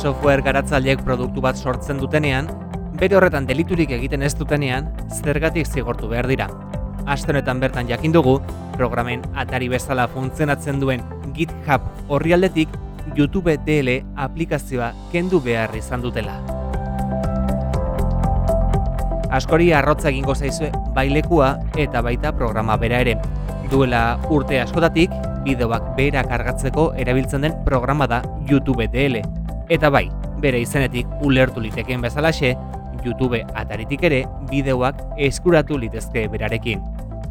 software garatzaileek produktu bat sortzen dutenean, bere horretan deliturik egiten ez dutenean, zergatik zigortu behar dira. Aste bertan jakin dugu, programen atari bezala funtzionatzen duen GitHub orrialdetik YouTube DL aplikazioa kendu behar izan dutela. Askori arrotza egingo zaizue bailekua eta baita programa bera ere. Duela urte askotatik, bideoak bera kargatzeko erabiltzen den programa da YouTube DL. Eta bai, bere izenetik ulertu litekeen bezalaxe, YouTube ataritik ere bideoak eskuratu litezke berarekin.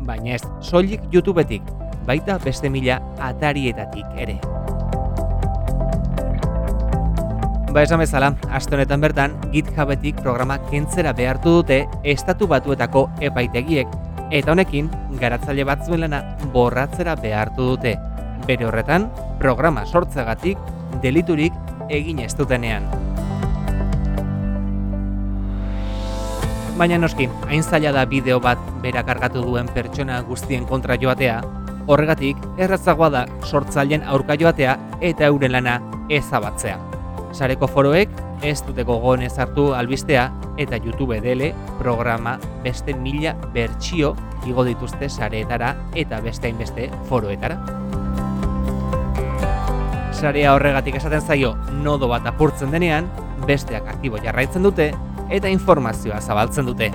Baina ez soilik YouTubetik, baita beste mila atarietatik ere. Ba esan bezala, aste honetan bertan, GitHubetik programa kentzera behartu dute estatu batuetako epaitegiek, eta honekin, garatzaile batzuen lana borratzera behartu dute. Bere horretan, programa sortzegatik deliturik egin ez dutenean. Baina noski, hain zaila da bideo bat bera kargatu duen pertsona guztien kontra joatea, horregatik errazagoa da sortzaileen aurka joatea eta euren lana ezabatzea. Sareko foroek ez dute gogonez hartu albistea eta YouTube dele programa beste mila bertsio igo dituzte sareetara eta beste hainbeste foroetara. Sarea horregatik esaten zaio nodo bat apurtzen denean, besteak aktibo jarraitzen dute eta informazioa zabaltzen dute.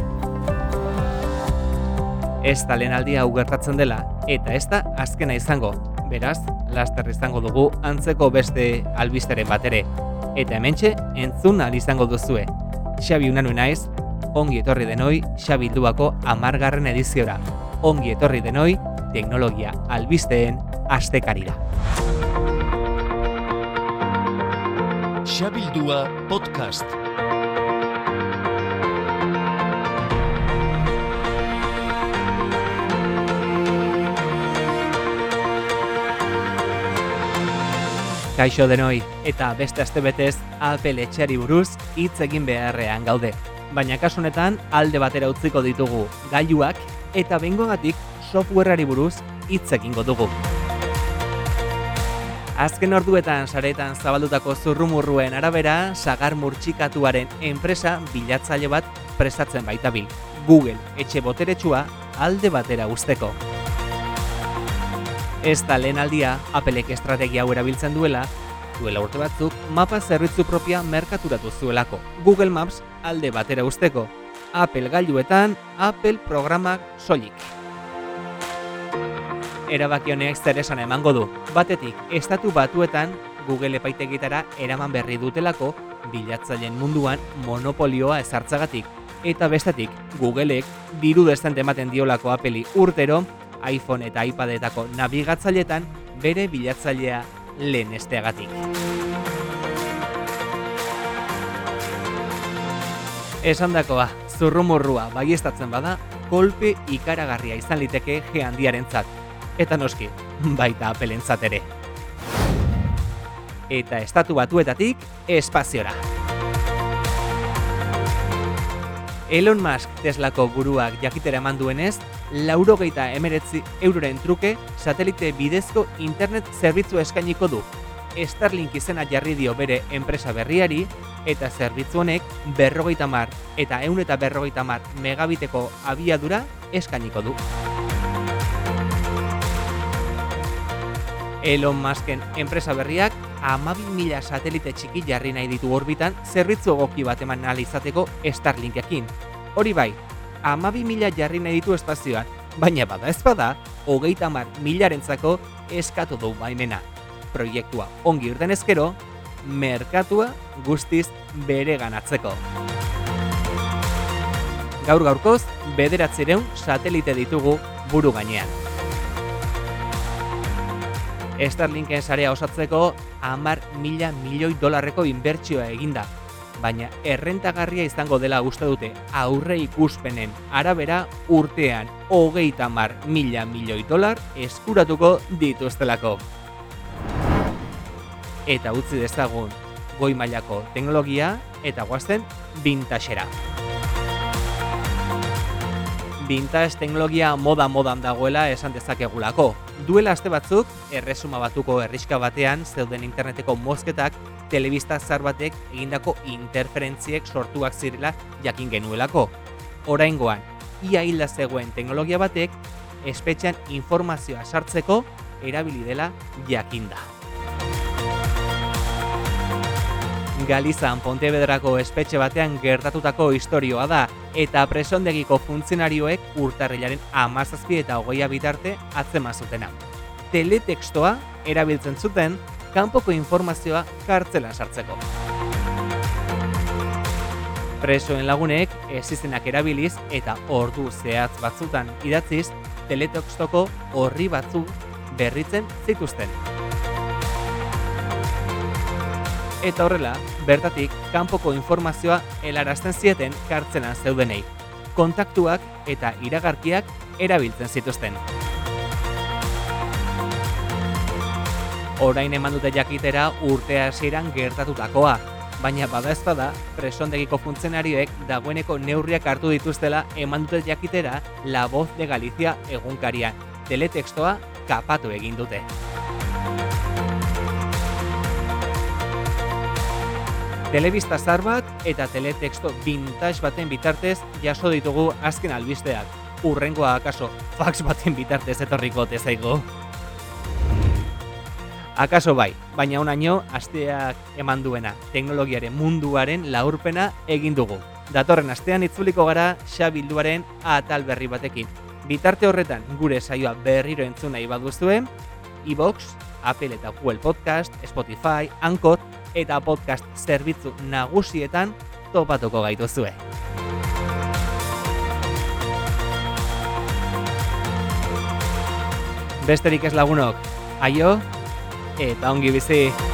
Ez da lehen aldia hau gertatzen dela eta ez da azkena izango. Beraz, laster izango dugu antzeko beste albisteren bat ere. Eta hementxe entzun ahal izango duzue. Xabi unanu naiz, ongi etorri denoi Xabi Duako amargarren ediziora. Ongi etorri denoi teknologia albisteen astekarira. Xabildua podcast. Kaixo denoi, eta beste astebetez Apple etxeari buruz hitz egin beharrean gaude. Baina kasu honetan alde batera utziko ditugu gailuak eta bengogatik softwareari buruz hitz egingo dugu. Azken orduetan saretan zabaldutako zurrumurruen arabera, sagar murtxikatuaren enpresa bilatzaile bat prestatzen baita bil. Google etxe boteretsua alde batera usteko. Ez da lehen aldia, Applek estrategia hau erabiltzen duela, duela urte batzuk, mapa zerbitzu propia merkaturatu zuelako. Google Maps alde batera usteko. Apple gailuetan, Apple programak soilik. Erabaki honek zer esan emango du. Batetik, estatu batuetan Google epaitegitara eraman berri dutelako bilatzaileen munduan monopolioa ezartzagatik. Eta bestetik, Googleek diru destante ematen diolako Apple'i urtero iPhone eta iPadetako nabigatzailetan bere bilatzailea lehen esteagatik. Esan dakoa, zurrumurrua baiestatzen bada, kolpe ikaragarria izan liteke G handiaren zat. Eta noski, baita apelentzat ere. Eta estatu batuetatik, espaziora. Elon Musk Teslako buruak jakitera eman duenez, laurogeita emeretzi euroren truke satelite bidezko internet zerbitzu eskainiko du. Starlink izena jarri dio bere enpresa berriari eta zerbitzu honek berrogeita mar eta eun eta berrogeita mar megabiteko abiadura eskainiko du. Elon Musken enpresa berriak amabi mila satelite txiki jarri nahi ditu orbitan zerbitzu egoki bat eman ahal izateko Starlinkekin. Hori bai, amabi mila jarri nahi ditu espazioan, baina bada ez bada, hogeita mar milarentzako eskatu du baimena. Proiektua ongi urten ezkero, merkatua guztiz bere ganatzeko. Gaur gaurkoz, bederatzireun satelite ditugu buru gainean. Starlinken sarea osatzeko amar mila milioi dolarreko inbertsioa eginda, baina errentagarria izango dela uste dute aurre ikuspenen arabera urtean hogeita mar mila milioi dolar eskuratuko dituztelako. Eta utzi dezagun goi mailako teknologia eta guazten vintaxera. Vintage teknologia moda modan dagoela esan dezakegulako, Duela aste batzuk, erresuma batuko herriska batean zeuden interneteko mozketak telebista zar batek egindako interferentziek sortuak zirela jakin genuelako. Oraingoan, ia hilda zegoen teknologia batek espetxean informazioa sartzeko erabili dela jakinda. Galizan Pontevedrako espetxe batean gertatutako historioa da eta presondegiko funtzionarioek urtarrilaren amazazpi eta hogeia bitarte atzema zutena. Teletextoa erabiltzen zuten kanpoko informazioa kartzela sartzeko. Presoen lagunek ez izenak erabiliz eta ordu zehatz batzutan idatziz teletextoko horri batzu berritzen zituzten. Eta horrela, bertatik kanpoko informazioa helarazten zieten kartzelan zeudenei. Kontaktuak eta iragarkiak erabiltzen zituzten. Orain eman dute jakitera urte hasieran gertatutakoa, baina bada ez da presondegiko funtzionarioek dagoeneko neurriak hartu dituztela eman dute jakitera La Voz de Galicia egunkarian. Teletextoa kapatu egin dute. Telebista zar bat eta teletexto vintage baten bitartez jaso ditugu azken albisteak. Urrengoa akaso fax baten bitartez etorriko tezaigo. Akaso bai, baina unaino asteak eman duena teknologiaren munduaren laurpena egin dugu. Datorren astean itzuliko gara xabilduaren atal berri batekin. Bitarte horretan gure saioa berriro entzun nahi baduzue, iBox, Apple eta Google Podcast, Spotify, Anchor eta podcast zerbitzu nagusietan topatuko gaituzue. Besterik ez lagunok, aio eta ongi bizi!